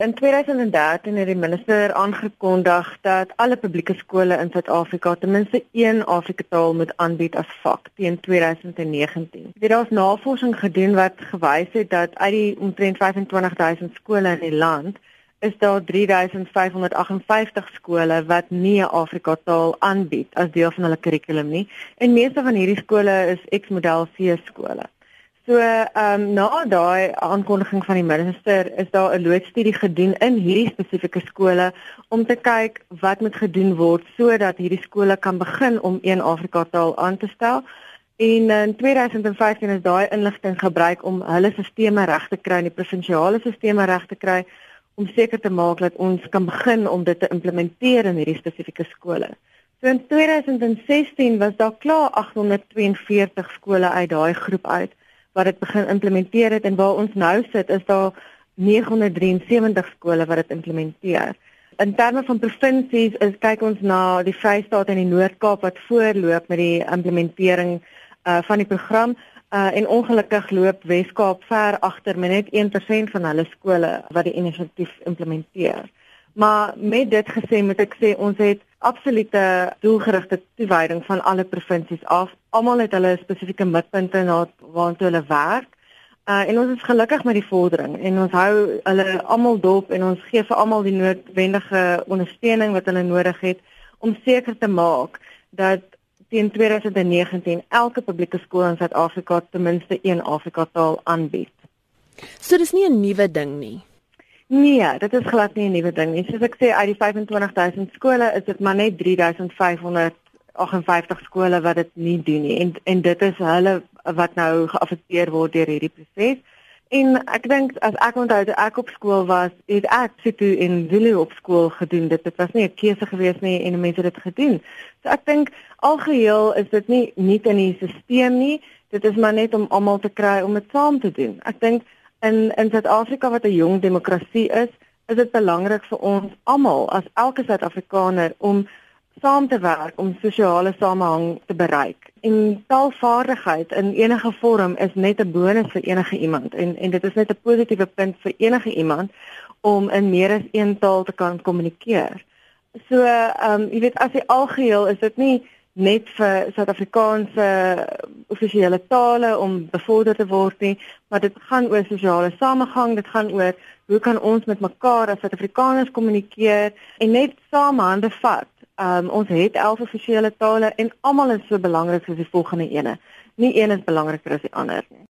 In 2013 het die minister aangekondig dat alle publieke skole in Suid-Afrika ten minste een Afrikataal moet aanbied as vak teen 2019. Daar is navorsing gedoen wat gewys het dat uit die omtrent 25000 skole in die land is daar 3558 skole wat nie 'n Afrikataal aanbied as deel van hulle kurrikulum nie. En meeste van hierdie skole is ex-model C skole. So, ehm um, na daai aankondiging van die minister is daar 'n loodstudie gedoen in hierdie spesifieke skole om te kyk wat moet gedoen word sodat hierdie skole kan begin om een Afrika taal aan te stel. En in 2015 is daai inligting gebruik om hulle stelsels reg te kry, die provinsiale stelsels reg te kry om seker te maak dat ons kan begin om dit te implementeer in hierdie spesifieke skole. So in 2016 was daar klaar 842 skole uit daai groep uit wat dit begin implementeer het en waar ons nou sit is daar 973 skole wat dit implementeer. In terme van provinsies is kyk ons na die Vrystaat en die Noord-Kaap wat voorloop met die implementering uh, van die program uh, en ongelukkig loop Wes-Kaap ver agter met net 1% van hulle skole wat die inisiatief implementeer. Maar met dit gesê moet ek sê ons het absolute doelgerigte toewyding van alle provinsies af. Almal het hulle spesifieke mikpunte na waartoe hulle werk. Uh, en ons is gelukkig met die vordering en ons hou hulle almal dop en ons gee vir almal die noodwendige ondersteuning wat hulle nodig het om seker te maak dat teen 2019 elke publieke skool in Suid-Afrika ten minste een Afrika taal aanbied. So dis nie 'n nuwe ding nie. Nee, dit is glad nie 'n nuwe ding nie. Soos ek sê, uit die 25000 skole is dit maar net 3558 skole wat dit nie doen nie. En en dit is hulle wat nou geaffekteer word deur hierdie proses. En ek dink as ek onthou toe ek op skool was, het ek situ in Zulu op skool gedoen. Dit, dit was nie 'n keuse gewees nie en mense het dit gedoen. So ek dink algeheel is dit nie nie in die stelsel nie. Dit is maar net om almal te kry om dit saam te doen. Ek dink in in Suid-Afrika wat 'n jong demokrasie is, is dit belangrik vir ons almal as elke Suid-Afrikaner om saam te werk om sosiale samehang te bereik. En taalvaardigheid in enige vorm is net 'n bonus vir enige iemand en en dit is net 'n positiewe punt vir enige iemand om in meer as een taal te kan kommunikeer. So, ehm um, jy weet as jy algeheel is dit nie net vir Suid-Afrikaanse offisiële tale om bevorder te word nie, maar dit gaan oor sosiale samegang, dit gaan oor hoe kan ons met mekaar as Suid-Afrikaners kommunikeer en net saam hande vat. Um, ons het 11 offisiële tale en almal is so belangrik soos die volgende ene. Nie een is belangriker as die ander nie.